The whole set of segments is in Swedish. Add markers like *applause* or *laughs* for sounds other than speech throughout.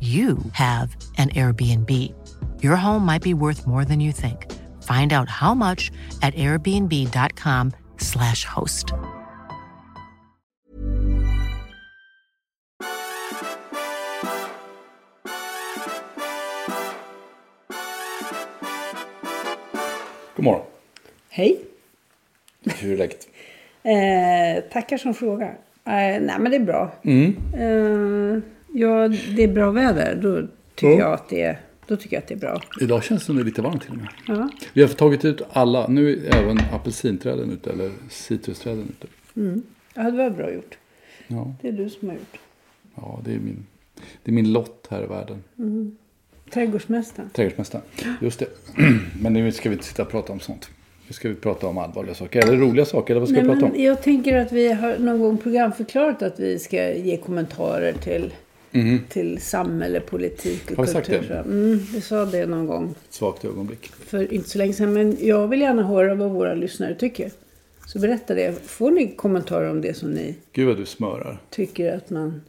you have an Airbnb. Your home might be worth more than you think. Find out how much at airbnb.com/slash host. God morgon. Hej. Hur är läget? Eh, tackar som frågar. Eh, nej, men det är bra. Mm. Eh, ja, det är bra väder. Då tycker, Ja. jag att det är, då tycker jag att det är bra. Idag känns det som det är lite varmt till och med. Ja. Vi har tagit ut alla. Nu är även apelsinträden ute. Eller citrusträden ute. ja, det var bra gjort. Ja, Det är du som har gjort. ja det, är min, det är min lott här i världen. Trädgårdsmästaren. Trädgårdsmästaren. Just det. *clears throat* Men nu ska vi inte sitta och prata om sånt. Nu ska vi prata om allvarliga saker. Eller roliga saker. Eller vad ska Nej, vi prata om? jag tänker att vi har någon gång programförklarat att vi ska ge kommentarer till, till samhälle, politik och Har vi sagt kultur. det? Så, Mm, vi sa det någon gång Ett svagt ögonblick. för inte så länge sedan. Men jag vill gärna höra vad våra lyssnare tycker. Så berätta det. Får ni kommentarer om det som ni Gud vad du smörar. tycker att man...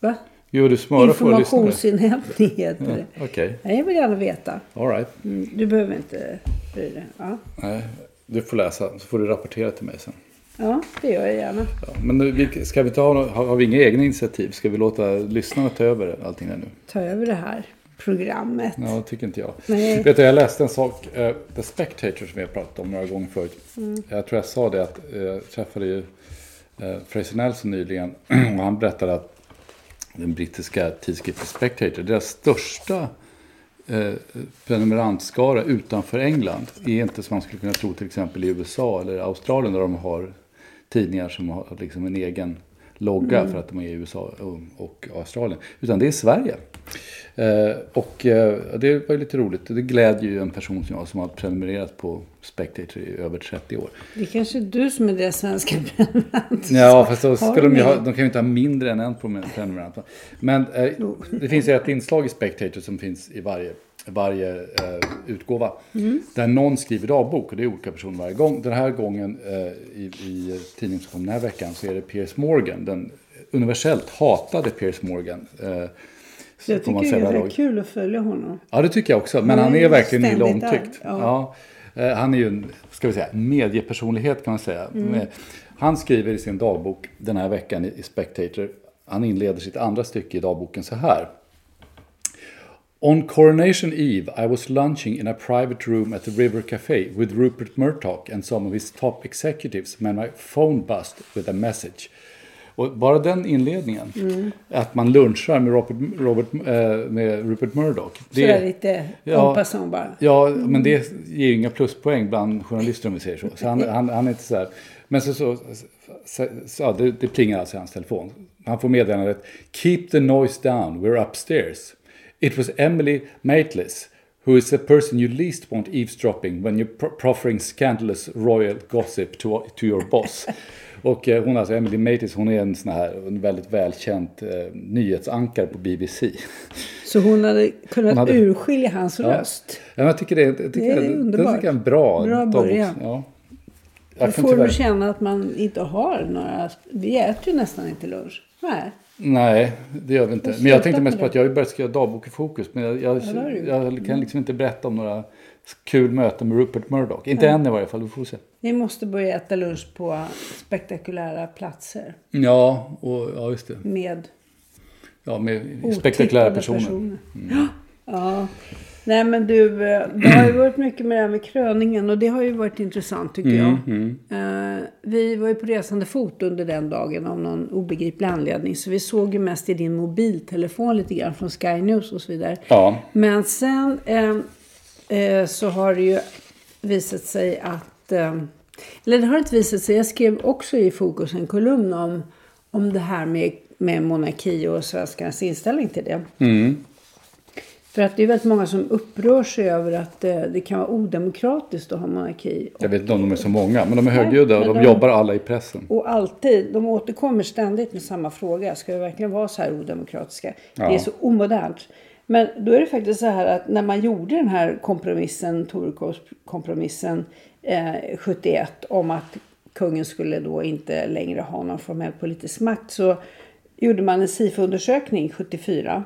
Va? Gud vad du smörar för lyssnare. Informationsinhämtning heter Ja, det. Okej, Nej, jag vill gärna veta. all right. Mm, Du behöver inte bry dig. Ja. Nej, du får läsa. Så får du rapportera till mig sen. ja, det gör jag gärna. Ja, men nu, ska vi ta, har, har vi inga egna initiativ? Ska vi låta lyssnarna ta över allting här nu? Ta över det här programmet. Ja, det tycker inte jag. Nej. Vet du, jag läste en sak, uh, The Spectator som vi har pratat om några gånger förut. Mm. Jag tror jag sa det att uh, jag träffade ju uh, Fraser Nelson nyligen *clears throat* och han berättade att den brittiska tidskriften Spectator, deras största eh, prenumerantskara utanför England är inte som man skulle kunna tro till exempel i USA eller Australien där de har tidningar som har liksom en egen logga Mm. för att de är i USA och, Australien. Utan det är Sverige. Eh, och eh, det var ju lite roligt. Det glädjer ju en person som jag som har prenumererat på Spectator i över 30 år. Det är kanske du som är deras svenska prenumerant. Ja, fast då ska de, ju ha, de kan ju inte ha mindre än en prenumerant. Men eh, det finns ju ett inslag i Spectator som finns i varje, varje eh, utgåva. Där någon skriver dagbok och det är olika personer varje gång. Den här gången eh, i, i tidningen som kom den här veckan så är det Piers Morgan. Den universellt hatade Piers Morgan. Eh, jag tycker det är rätt kul att följa honom. Ja, det tycker jag också. Men Han han är är verkligen illa omtyckt. Ja. Ja. Eh, Han är ju en, ska vi säga, mediepersonlighet kan man säga. Mm. Med- Han skriver i sin dagbok den här veckan i Spectator. Han inleder sitt andra stycke i dagboken så här. On coronation eve I was lunching in a private room at the River Café with Rupert Murdoch and some of his top executives when my phone buzzed with a message. Och bara den inledningen, Mm. att man lunchar med, Robert, Robert, eh, med Rupert Murdoch. Sådär lite Ja. en bara. Ja, men det ger ju inga pluspoäng bland journalister om vi säger så. Så han, han, han är inte så här. Men så, så, så, så det, det plingar alltså i hans telefon. Han får meddelandet Keep the noise down, we're upstairs. It was Emily Maitlis, who is the person you least want eavesdropping when you're pro- proffering scandalous royal gossip to, to your boss. *laughs* Och eh, hon alltså, Emily Matis, hon är en sån här en väldigt välkänd eh, nyhetsankare på BBC. Så hon hade kunnat Hon hade- urskilja hans Ja. röst. Ja, jag tycker det, jag tycker, Det är det, det underbart. tycker jag är en bra, Bra början. Ja. Då Jag får du tyvärr, känna att man inte har några... Vi äter ju nästan inte lunch. Nej. Nej, det gör vi inte. Men jag tänkte mest på att jag har börjat skriva dagbok i fokus. Men jag, jag, Ja, jag kan liksom inte berätta om några kul möten med Rupert Murdoch. Inte än i varje fall, vi får se. Vi måste börja äta lunch på spektakulära platser. Ja, och, ja just det. Med Ja, med spektakulära personer. Mm. Ja. Nej men du, eh, det har ju varit mycket med det här med kröningen och det har ju varit intressant tycker jag. Mm, Eh, vi var ju på resande fot under den dagen av någon obegriplig anledning. Så vi såg ju mest i din mobiltelefon lite grann från Sky News och så vidare. Ja, Men sen eh, eh, så har det ju visat sig att... Eh, eller det har inte visat sig. Jag skrev också i Fokus en kolumn om, om det här med, med monarki och svenskarnas inställning till det. För att det är väldigt många som upprör sig över att eh, det kan vara odemokratiskt att ha monarki. jag vet inte om de är så många, men de är högljudda och de de- jobbar alla i pressen. Och alltid, de återkommer ständigt med samma fråga. Ska vi verkligen vara så här odemokratiska? Det Ja. är så omodernt. Men då är det faktiskt så här att när man gjorde den här kompromissen, Torekovskompromissen eh, 71 om att kungen skulle då inte längre ha någon formell politisk makt så gjorde man en SIFO-undersökning 74.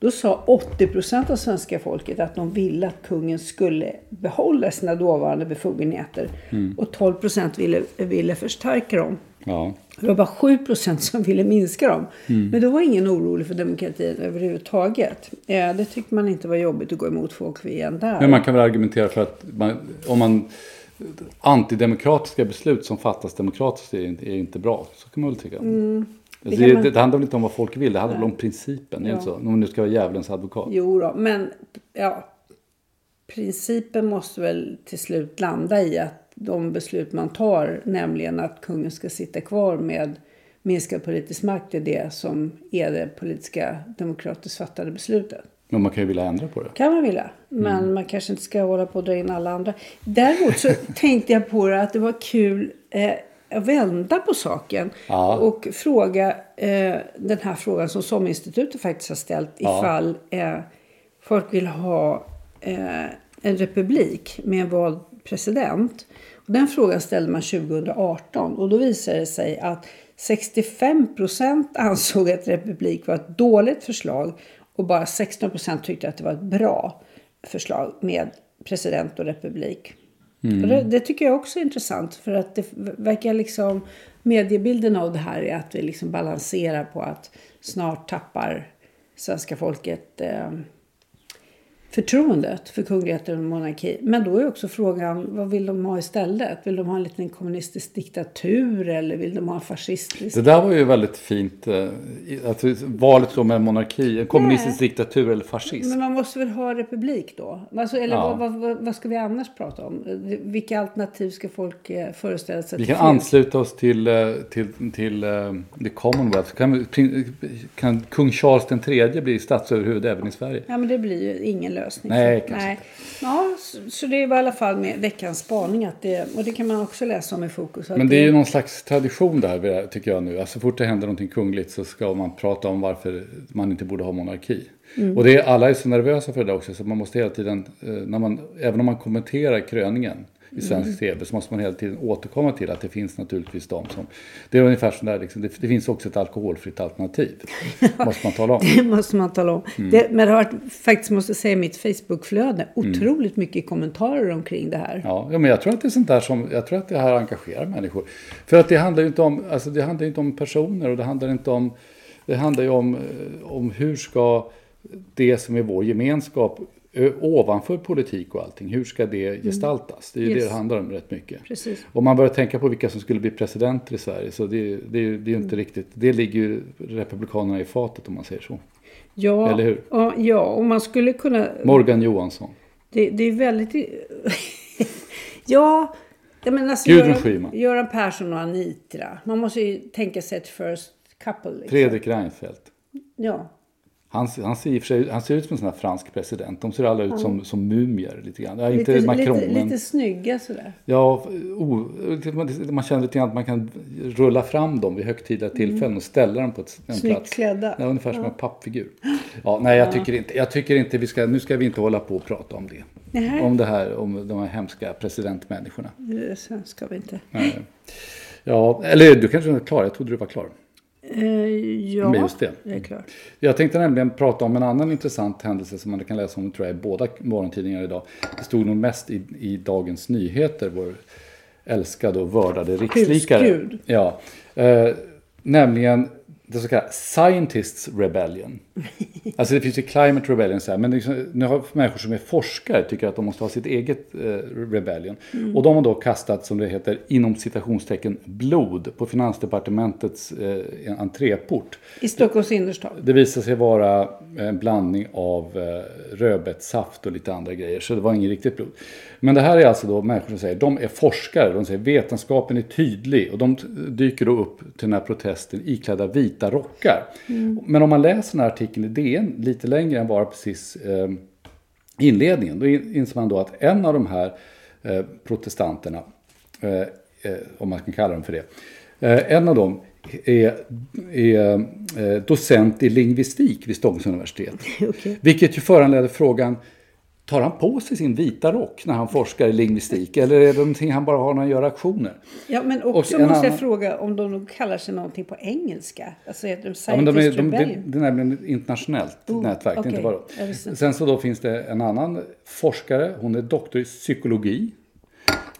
Då sa 80 procent av svenska folket att de ville att kungen skulle behålla sina dåvarande befogenheter. Och 12 procent ville, ville förstärka dem. Ja. Det var bara 7 procent som ville minska dem. Men då var ingen orolig för demokratin överhuvudtaget. Eh, det tyckte man inte var jobbigt att gå emot folk igen där. Men man kan väl argumentera för att man, om man antidemokratiska beslut som fattas demokratiskt är, inte- är inte bra. Så kan man väl tycka. Mm. Det det, man- det, handlar väl inte om vad folk vill, det handlar väl om principen. Det inte så? Om nu ska vara djävulens advokat. Jo då, men ja, principen måste väl till slut landa i att de beslut man tar, nämligen att kungen ska sitta kvar med minskad politisk makt, är det som är det politiska demokratiskt fattade beslutet. Men man kan ju vilja ändra på det. kan man vilja. Men Mm. man kanske inte ska hålla på och dra in alla andra. Däremot så tänkte jag på det att det var kul eh, vända på saken. Ja. Och fråga eh, den här frågan som SOM-institutet faktiskt har ställt. Ja. Ifall eh, folk vill ha eh, en republik med en vald president. Och den frågan ställde man 2018. Och då visade det sig att 65 procent *laughs* ansåg att republik var ett dåligt förslag. Och bara 16 procent tyckte att det var ett bra förslag med president och republik. Mm. Och det, det tycker jag också är intressant. För att det verkar liksom... Mediebilden av det här är att vi liksom balanserar på att snart tappar svenska folket eh, förtroendet för kungligheten och monarki. Men då är också frågan, vad vill de ha istället? Vill de ha en liten kommunistisk diktatur eller vill de ha en fascistisk? Det där var ju väldigt fint. eh, Alltså, valet då med monarki, en kommunistisk diktatur eller fascism. Men man måste väl ha republik då? Alltså, eller Ja. vad, vad, vad, ska vi annars prata om? Vilka alternativ ska folk eh, föreställa sig? att Vi kan ansluta oss till, eh, till, till eh, the Commonwealth. Kan, kan kung Charles den tredje bli statsöverhuvud även i Sverige? Ja, men det blir ju ingen lösning. Nej, kanske Nej. Ja, så, så det var i alla fall med veckans spaning. Att det, och det kan man också läsa om i Fokus. Men det är ju någon slags tradition där tycker jag nu. Alltså, så fort det händer någonting kungligt så ska man prata om varför man inte borde ha monarki. Mm. Och det är, alla är så nervösa för det där också så man måste hela tiden, eh, när man, även om man kommenterar kröningen i svensk Mm. tv så måste man hela tiden återkomma till att det finns naturligtvis de som... Det är ungefär som där, liksom, det, det finns också ett alkoholfritt alternativ. *laughs* måste man tala om. Det måste man tala om. Mm. Det, men det har varit, faktiskt måste säga, mitt Facebookflöde. Otroligt mycket kommentarer omkring det här. Ja, ja, men jag tror att det är sånt där som, jag tror att det här engagerar människor. För att det handlar ju inte om, alltså det handlar inte om personer och det handlar inte om, det handlar ju om, eh, om hur ska det som är vår gemenskap ovanför politik och allting, hur ska det gestaltas? Det är ju det Yes. det handlar om rätt mycket. Precis. Om man börjar tänka på vilka som skulle bli presidenter i Sverige så det, det, det är ju inte riktigt, det ligger ju Republikanerna i fatet om man säger så. Ja, Eller hur? Ja, ja, och man skulle kunna... Morgan Johansson. Det, det är väldigt... *laughs* ja, menar alltså Gudrun Göran, Schyman. Göran Persson och Anitra. Man måste ju tänka sig ett first couple. Liksom. Fredrik Reinfeldt. Ja. Han, han, ser, i sig, han ser ut som en sån här fransk president. De ser alla ut som, som mumier lite grann. Ja, Lite, inte Macron, lite, men... lite snygga sådär. Ja, o, man, känner lite grann att man kan rulla fram dem vid högtidliga tillfällen och ställa dem på ett, en Mm. Snyggt plats. klädda. Ja, ungefär som en pappfigur. Ja, nej, jag tycker inte, jag tycker inte vi ska, nu ska vi inte hålla på och prata om det. Nej. Om det här, om de här hemska presidentmänniskorna. Så ska vi inte. Nej. Ja, eller du kanske är klar, jag trodde du var klar. Eh, ja, Men just det. jag är klar. Jag tänkte nämligen prata om en annan intressant händelse som man kan läsa om tror jag, i båda morgontidningar idag. Det stod nog mest i, i Dagens Nyheter, vår älskade och vördade rikslikare. Husgud. Ja, eh, nämligen det så kallade Scientists Rebellion. Alltså det finns ju Climate Rebellion, så här, men liksom, nu har människor som är forskare tycker att de måste ha sitt eget eh, Rebellion. Och de har då kastat, som det heter, inom citationstecken blod på Finansdepartementets eh, entréport. I Stockholms innerstad. Det visade sig vara en blandning av eh, rödbetssaft och lite andra grejer. Så det var inget riktigt blod. Men det här är alltså då människor som säger, de är forskare. De säger vetenskapen är tydlig. Och de dyker då upp till den här protesten iklädda vita rockar. Men om man läser den här artikeln i DN lite längre än bara precis eh, inledningen. Då in- inser man då att en av de här eh, protestanterna, eh, eh, om man kan kalla dem för det. Eh, en av dem är, är eh, docent i lingvistik vid Stockholms universitet. *laughs* Okej. Vilket ju föranleder frågan, tar han på sig sin vita rock när han forskar i lingvistik? Eller är det någonting han bara har när han gör aktioner? Ja, men också måste jag annan- fråga om de kallar sig någonting på engelska. Alltså heter de Ja, men de är, de, det, är nämligen ett internationellt Oh, nätverk. är inte bara. Sen så då finns det en annan forskare. Hon är doktor i psykologi.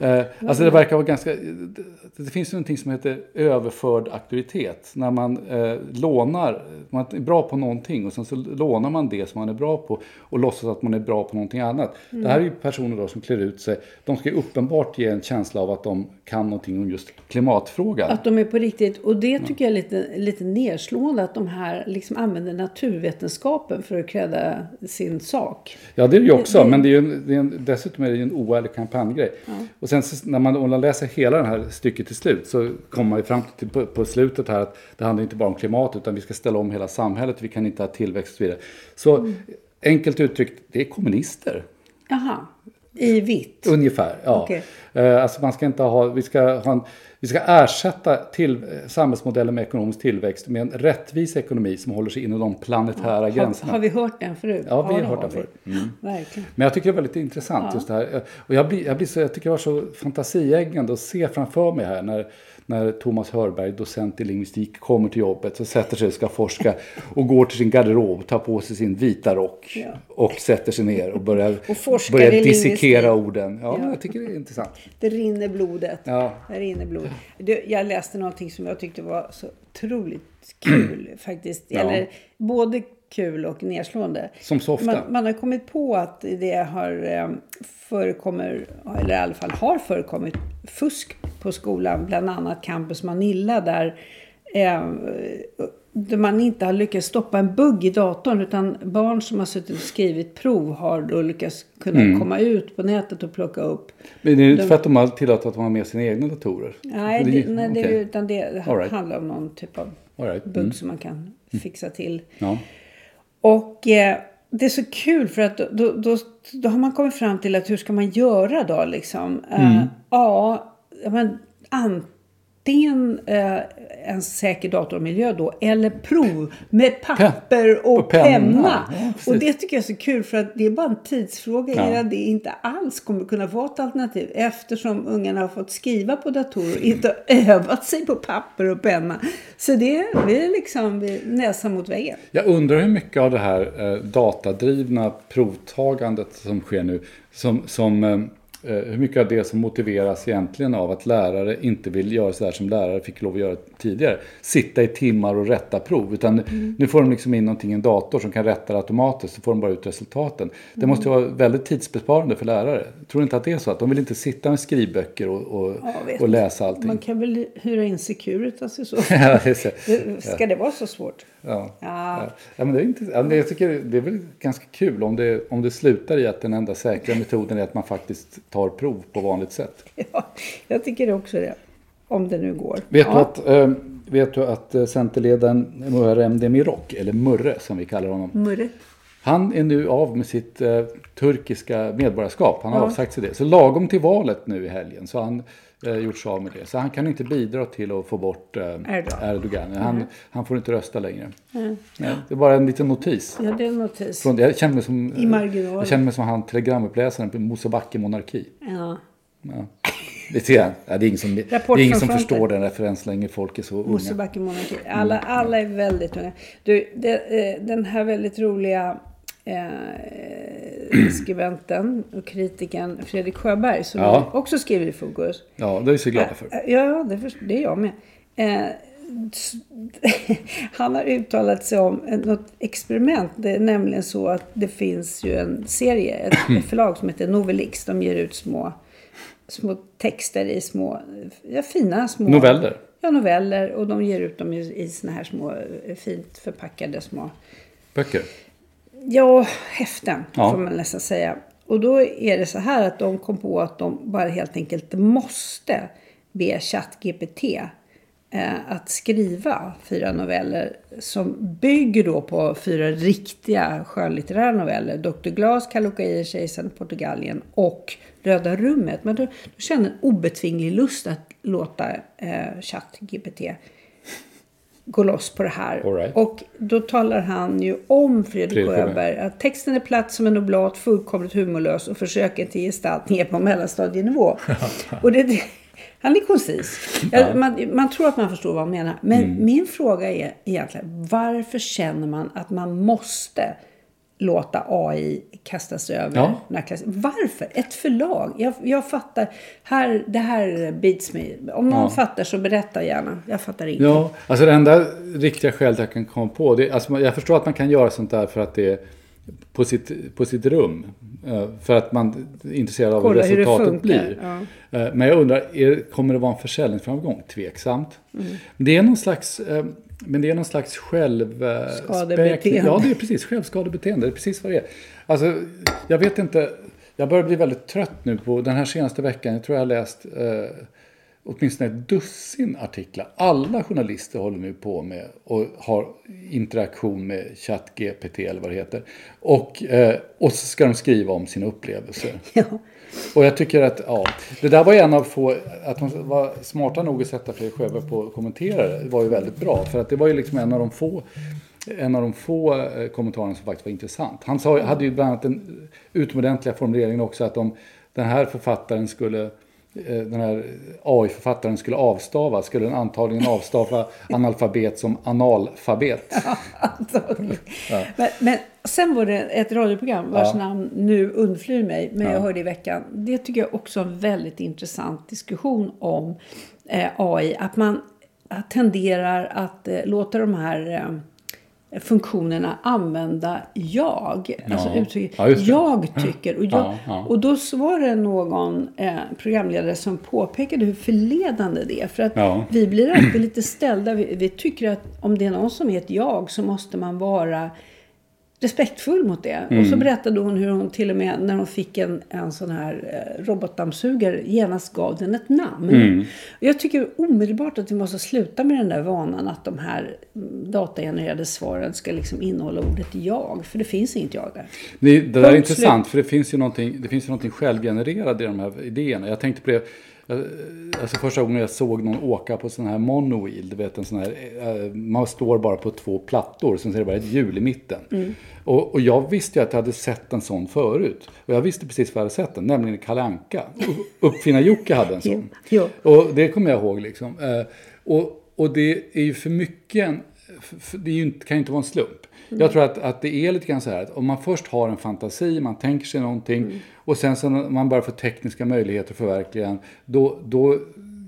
Eh, alltså det verkar vara ganska... Det, det finns ju någonting som heter överförd auktoritet. När man eh, lånar, man är bra på någonting och sen så lånar man det som man är bra på och låtsas att man är bra på någonting annat. Det här är ju personer då som klär ut sig. De ska uppenbart ge en känsla av att de kan någonting om just klimatfrågan. Att de är på riktigt. Och det tycker jag är lite, lite nedslående att de här liksom använder naturvetenskapen för att kräda sin sak. Ja, det är det ju också. Det- det- Men det är ju en, det är en, dessutom är det ju en oärlig kampanjgrej. Och sen när man, om man läser hela det här stycket till slut så kommer man ju fram till på, på slutet här att det handlar inte bara om klimat utan vi ska ställa om hela samhället. Vi kan inte ha tillväxt och så vidare. Så Mm. enkelt uttryckt, det är kommunister. Jaha. I vitt. Ungefär, ja. Okej. Eh, Alltså man ska inte ha, vi ska, ha en, vi ska ersätta till, eh, samhällsmodellen med ekonomisk tillväxt med en rättvis ekonomi som håller sig inom de planetära Har, gränserna. har vi hört den förut? Ja, vi har hört den förut. Mm. Verkligen. Men jag tycker det är väldigt intressant just det här. Och jag, blir, jag, blir så, jag tycker det var så fantasieggande att se framför mig här när, när Thomas Hörberg, docent i lingvistik, kommer till jobbet, så sätter sig och ska forska och går till sin garderob, tar på sig sin vita rock Ja. och sätter sig ner och börjar, Och börjar dissekera orden. Ja, Ja. jag tycker det är intressant. Det rinner blodet. Ja. Det rinner blodet. Det- Jag läste någonting som jag tyckte var så otroligt kul *clears throat* faktiskt. Eller både kul och nedslående. Som så ofta. Man, man har kommit på att det har eh, förekommer, eller i alla fall har förekommit fusk på skolan. Bland annat Campus Manilla där eh, man inte har lyckats stoppa en bugg i datorn utan barn som har suttit och skrivit prov har då lyckats kunna Mm. komma ut på nätet och plocka upp Men det är inte De- för att de har tillåtit att de har med sina egna datorer? Nej, För det, nej det, okej. utan det right. handlar om någon typ av right. bugg Mm. som man kan fixa till. Ja. Och eh, det är så kul för att då, då, då, då har man kommit fram till att hur ska man göra då liksom? Mm. Eh, ja, men antingen eh, en säker datormiljö då eller prov med papper och, och penna. penna. Ja, och det tycker jag är så kul för att det är bara en tidsfråga Ja. innan det inte alls kommer kunna vara ett alternativ eftersom ungarna har fått skriva på datorer och inte *laughs* har övat sig på papper och penna. Så det vi är liksom vid näsan mot väggen. Jag undrar hur mycket av det här eh, datadrivna provtagandet som sker nu, som, som, eh, hur mycket av det som motiveras egentligen av att lärare inte vill göra så där som lärare fick lov att göra tidigare. Sitta i timmar och rätta prov. Utan nu får de liksom in någonting i en dator som kan rätta det automatiskt, så får de bara ut resultaten. Det måste ju vara väldigt tidsbesparande för lärare. Tror du inte att det är så? Att de vill inte sitta med skrivböcker och, och, och läsa allting? Man kan väl hyra in Securitas i så *laughs* Ska det vara så svårt? Ja. Ja. Ja. Men det är inte, jag tycker det är väl ganska kul om det, om det slutar i att den enda säkra metoden är att man faktiskt tar prov på vanligt sätt. *laughs* Ja, jag tycker också det. Om det nu går. Vet ja. du att eh, vet du att eh, centerledaren Muharrem Demirok, eller Murre som vi kallar honom. Murre. Han är nu av med sitt eh, turkiska medborgarskap. Han har Ja. avsagt sig det. Så lagom till valet nu i helgen så han eh, gjort sig av med det. Så han kan inte bidra till att få bort eh, Erdogan. Erdogan. Han, han får inte rösta längre. Nej, det är bara en liten notis. Ja, det är en notis. Från, jag känner mig som, I marginalen. jag känner mig som han telegramuppläsaren på Mosebacke monarki. Ja. Ja. Ser jag. Ja, det är ingen som, det är ingen som förstår den referensen längre. Folk är så unga. Mosebacke monarki. Alla, alla är väldigt unga. Du, det, eh, den här väldigt roliga eh, *clears throat* skribenten och kritikern Fredrik Sjöberg som Ja. också skriver i Fokus. Ja, det är vi så glada för. Ja, det, för, det är jag med. Eh, *laughs* han har uttalat sig om något experiment. Det är nämligen så att det finns ju en serie, *clears throat* ett, förlag som heter Novelix. De ger ut små, små texter i små, ja, fina små... Noveller. Ja, noveller. Och de ger ut dem i, i såna här små fint förpackade små Böcker. Ja, häften Ja. får man nästan säga. Och då är det så här att de kom på att de bara helt enkelt måste be ChatGPT eh, att skriva fyra noveller som bygger då på fyra riktiga skönlitterära noveller. Dr. Glas, Kallocaia, Kejsaren Portugalien och Röda rummet. Men då, då känner en obetvinglig lust att låta eh, ChatGPT gå loss på det här. Right. Och då talar han ju om Fredrik Fredrik. Sjöberg att texten är platt som en oblat, fullkomligt humorlös och försöken till gestaltning är på mellanstadienivå. *laughs* och det, det, han är koncis. Ja, man, man tror att man förstår vad han menar. Men Mm. min fråga är egentligen varför känner man att man måste låta AI kastas över Ja. klassen? Varför? Ett förlag. Jag, jag fattar. Här, det här beats mig. Om någon Ja. fattar så berätta gärna. Jag fattar inte. Ja, alltså det enda riktiga skälet jag kan komma på. Det, alltså jag förstår att man kan göra sånt där för att det är på sitt, på sitt rum. Eh, För att man är intresserad av Kolla hur hur det resultatet funkar, blir. Eh, Men jag undrar, är, kommer det vara en försäljningsframgång? Tveksamt. Mm. Det är någon slags, eh, men det är någon slags själv... Skadebeteende. Ja, det är precis självskadebeteende. Det är precis vad det är. Alltså, jag vet inte. Jag börjar bli väldigt trött nu på den här senaste veckan. Jag tror jag har läst eh, åtminstone ett dussin artiklar. Alla journalister håller nu på med och har interaktion med ChatGPT eller vad det heter. Och, eh, och så ska de skriva om sina upplevelser. *laughs* Ja. Och jag tycker att, ja, det där var en av få, att de var smarta nog att sätta Fredrik Sjöberg på att kommentera det, var ju väldigt bra. För att det var ju liksom en av de få, en av de få eh, kommentarerna som faktiskt var intressant. Han sa, hade ju bland annat den utomordentliga formuleringen också att om den här författaren skulle den här AI-författaren skulle avstava, skulle den antagligen avstava *laughs* analfabet som analfabet. *laughs* Antagligen. Men, men sen var det ett radioprogram vars Ja. namn nu undflyr mig, men jag hörde i veckan. Det tycker jag också är en väldigt intressant diskussion om eh, AI. Att man tenderar att eh, låta de här eh, funktionerna använda jag. Alltså uttrycket Ja, just det. jag tycker. Och, jag, Ja, ja. och då var det någon eh, programledare som påpekade hur förledande det är. För att Ja. vi blir alltid lite ställda. Vi, vi tycker att om det är någon som är ett jag så måste man vara respektfull mot det. Och Mm. så berättade hon hur hon till och med när hon fick en, en sån här eh, robotdammsugare genast gav den ett namn. Mm. Och Jag tycker omedelbart att vi måste sluta med den där vanan att de här mm, datagenererade svaren ska liksom innehålla ordet jag. För det finns inget jag där. Det, det där är intressant för det finns ju någonting, det finns ju någonting självgenererat i de här idéerna. Jag tänkte på det, jag- alltså första gången jag såg någon åka på sån här monowheel, du vet en sån här, eh, man står bara på två plattor, sen är det bara ett hjul i mitten. Mm. Och, och jag visste ju att jag hade sett en sån förut. Och jag visste precis var jag hade sett den, nämligen i Kalle Anka. Uppfinnar-Jocke hade en sån. Ja. Och det kommer jag ihåg liksom. Eh, Och, och det är ju för mycket, en, f- f- det ju kan ju inte vara en slump. Jag tror att, att det är lite grann så här att om man först har en fantasi, man tänker sig någonting och sen så man bara får tekniska möjligheter att förverkliga den, då, då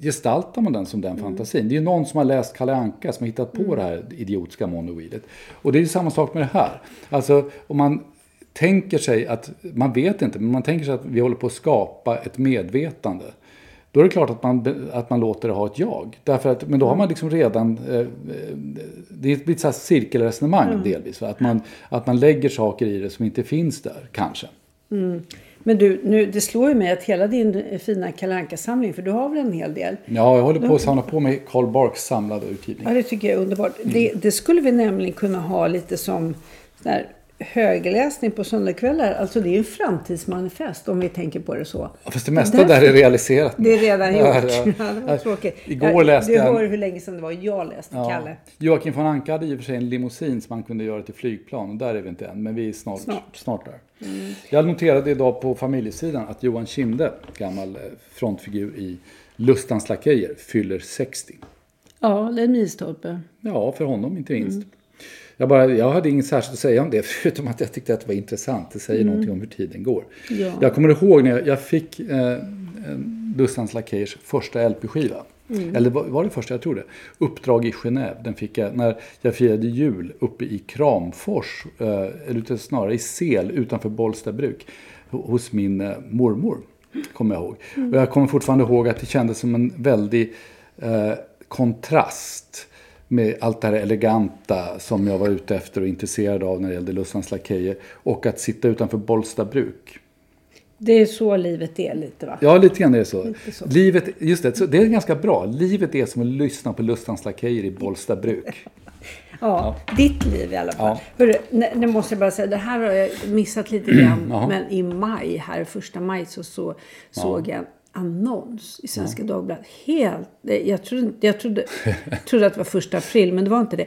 gestaltar man den som den fantasin. Det är ju någon som har läst Kalle Anka som har hittat på det här idiotiska monowheelet. Och det är ju samma sak med det här. Alltså om man tänker sig att, man vet inte, men man tänker sig att vi håller på att skapa ett medvetande. Då är det klart att man, att man låter det ha ett jag. Därför att, men då har man liksom redan, eh, eh, det blir ett så cirkelresonemang delvis. Va? Att, man, att man lägger saker i det som inte finns där, kanske. Men du, nu, det slår ju mig att hela din eh, fina kalanka samling för du har väl en hel del? Ja, jag håller på att samla på mig Carl Barks samlade utgivning. Ja, det tycker jag är underbart. Det, det skulle vi nämligen kunna ha lite som där högläsning på söndagskvällar. Alltså det är en framtidsmanifest om vi tänker på det så. Ja, fast det mesta där är realiserat. Det är redan *laughs* Ja, gjort. ja. *laughs* Ja, det var tråkigt. Igår Ja, läste du jag en- hör hur länge sedan det var jag läste Ja. Kalle. Joakim von Anka hade i och för sig en limousin som man kunde göra till flygplan. Och där är vi inte än, men vi är snart, snart. Snart. Mm. där. Jag noterade idag på familjesidan att Johan Kinde, gammal eh, frontfigur i Lustans Lakejer, fyller 60. Ja, det är en milstolpe. Ja, för honom inte minst. Mm. Jag, bara, jag hade inget särskilt att säga om det, *laughs* förutom att jag tyckte att det var intressant. Det säger Mm. någonting om hur tiden går. Ja. Jag kommer ihåg när jag, jag fick eh, en Lustans Lakejers första LP-skiva. Mm. Eller var, det första? Jag tror det. Uppdrag i Genève. Den fick jag när jag firade jul uppe i Kramfors. Eh, eller snarare i Sel utanför Bollstabruk. ho- Hos min eh, mormor. Kommer jag ihåg. Och jag kommer fortfarande ihåg att det kändes som en väldig eh, kontrast med allt det här eleganta som jag var ute efter och intresserad av när det gällde Lustans Lakejer. Och att sitta utanför Bollstabruk. Det är så livet är lite va? Ja, lite grann är det så. Så. Livet, just det, det är ganska bra. Livet är som att lyssna på Lustans Lakejer i Bollstabruk. Ja, ditt liv i alla fall. Ja. Hörru, nu, nu måste jag bara säga, det här har jag missat lite grann. *clears throat* Men i maj, här första maj, så, så såg jag annons i Svenska Dagbladet. Helt, jag trodde, jag trodde, *laughs* trodde att det var första april, men det var inte det.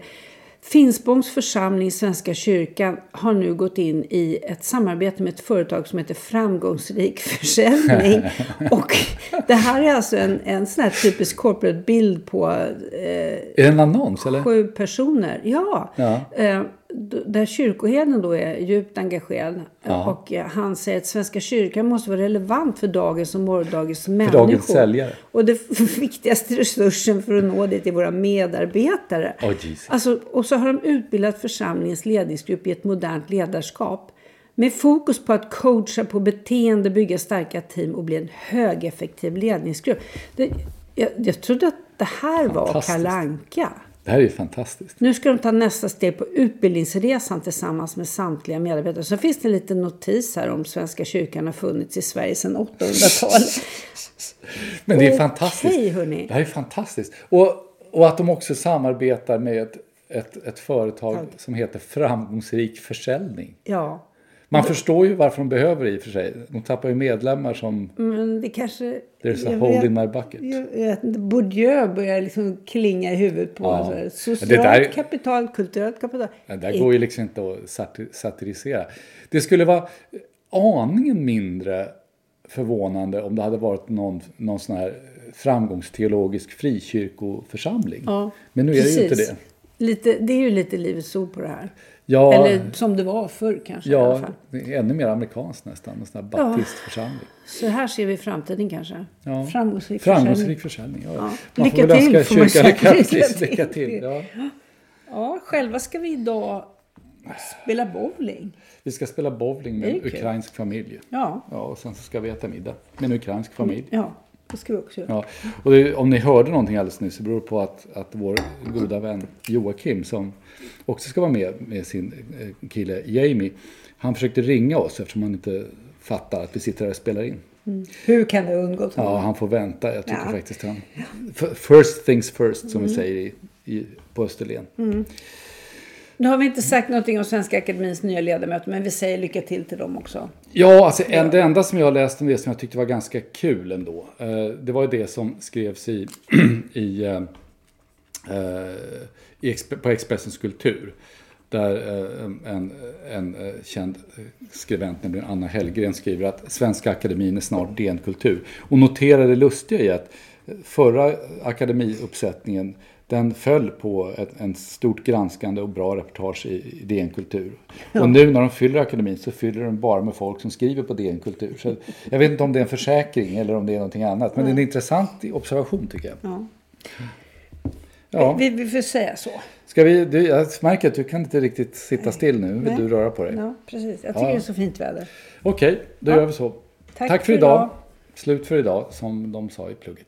Finspångs församling Svenska kyrkan har nu gått in i ett samarbete med ett företag som heter Framgångsrik försäljning. *laughs* Och det här är alltså en, en sån här typisk corporate bild på eh, en annons eller? Sju personer, ja. Ja. Eh, där kyrkoherden då är djupt engagerad. Ja. Och eh, han säger att Svenska kyrkan måste vara relevant för dagens och morgondagens människor. dagens säljare. Och det *laughs* viktigaste resursen för att nå dit är våra medarbetare. Oh, Jesus. alltså, och så har de utbildat församlingens ledningsgrupp i ett modernt ledarskap. Med fokus på att coacha på beteende, bygga starka team och bli en högeffektiv ledningsgrupp. Det, jag, jag trodde att det här var. Kalanka. Det här är ju fantastiskt. Nu ska de ta nästa steg på utbildningsresan tillsammans med samtliga medarbetare. Så finns det en liten notis här om Svenska kyrkan har funnits i Sverige sedan 800-talet. *laughs* Men det är Okej, fantastiskt. hörni. Det här är fantastiskt. Och, och att de också samarbetar med ett, ett, ett företag Tack. som heter Framgångsrik försäljning. Ja, Man förstår ju varför de behöver det i och för sig. De tappar ju medlemmar som men det kanske... There's a hole in my bucket. Jag vet inte, Bourdieu börjar liksom klinga i huvudet på Ja. här. Socialt där- kapital, kulturellt kapital. Det där går ju liksom inte att satir- satirisera. Det skulle vara aningen mindre förvånande om det hade varit någon, någon sån här framgångsteologisk frikyrkoförsamling. Ja, Men nu är det ju inte precis. det. Lite, det är ju lite livets ord på det här. Ja, Eller som det var förr kanske i alla ja fall. ännu mer amerikanskt nästan. En sån här baptistförsamling. Så här ser vi framtiden kanske. Ja. Framgångsrik Framgångsrik försäljning. Ja. Ja. Lycka får till, får man säga. lycka, precis, Lycka till. Ja. Ja, själva ska vi idag spela bowling. Vi ska spela bowling med en ukrainsk familj. Ja, Ja, och sen så ska vi äta middag med en ukrainsk familj. ja också göra. Ja, och det, om ni hörde någonting alldeles nyss så beror det på att, att vår goda vän Joakim som också ska vara med med sin eh, kille Jamie. Han försökte ringa oss eftersom han inte fattar att vi sitter här och spelar in. Hur kan det ha undgått Ja, honom? han får vänta. Jag tycker Ja. faktiskt han... First things first som vi säger i, i, på Österlen. Nu har vi inte sagt någonting om Svenska Akademins nya ledamöter, men vi säger lycka till till dem också. Ja, alltså en, det enda som jag läste om det som jag tyckte var ganska kul ändå. Eh, det var ju det som skrevs i, *clears throat* i, eh, eh i på Expressens kultur. Där eh, en, en eh, känd skribent, nämligen Anna Hellgren, skriver att Svenska Akademin är snart DN Kultur. Och noterar det lustiga i att förra akademiuppsättningen den föll på ett en stort granskande och bra reportage i, i DN Kultur. Och nu när de fyller akademin så fyller de bara med folk som skriver på DN Kultur. Så jag vet inte om det är en försäkring eller om det är någonting annat. Men det är en intressant observation tycker jag. Ja. Ja. Vi, vi får säga så. Ska vi, du, jag märker att du kan inte riktigt sitta still nu. Vill du röra på dig? Ja, precis. Jag tycker Ja. det är så fint väder. Okej, då gör vi så. Tack för för idag. idag. Slut för idag, som de sa i plugget.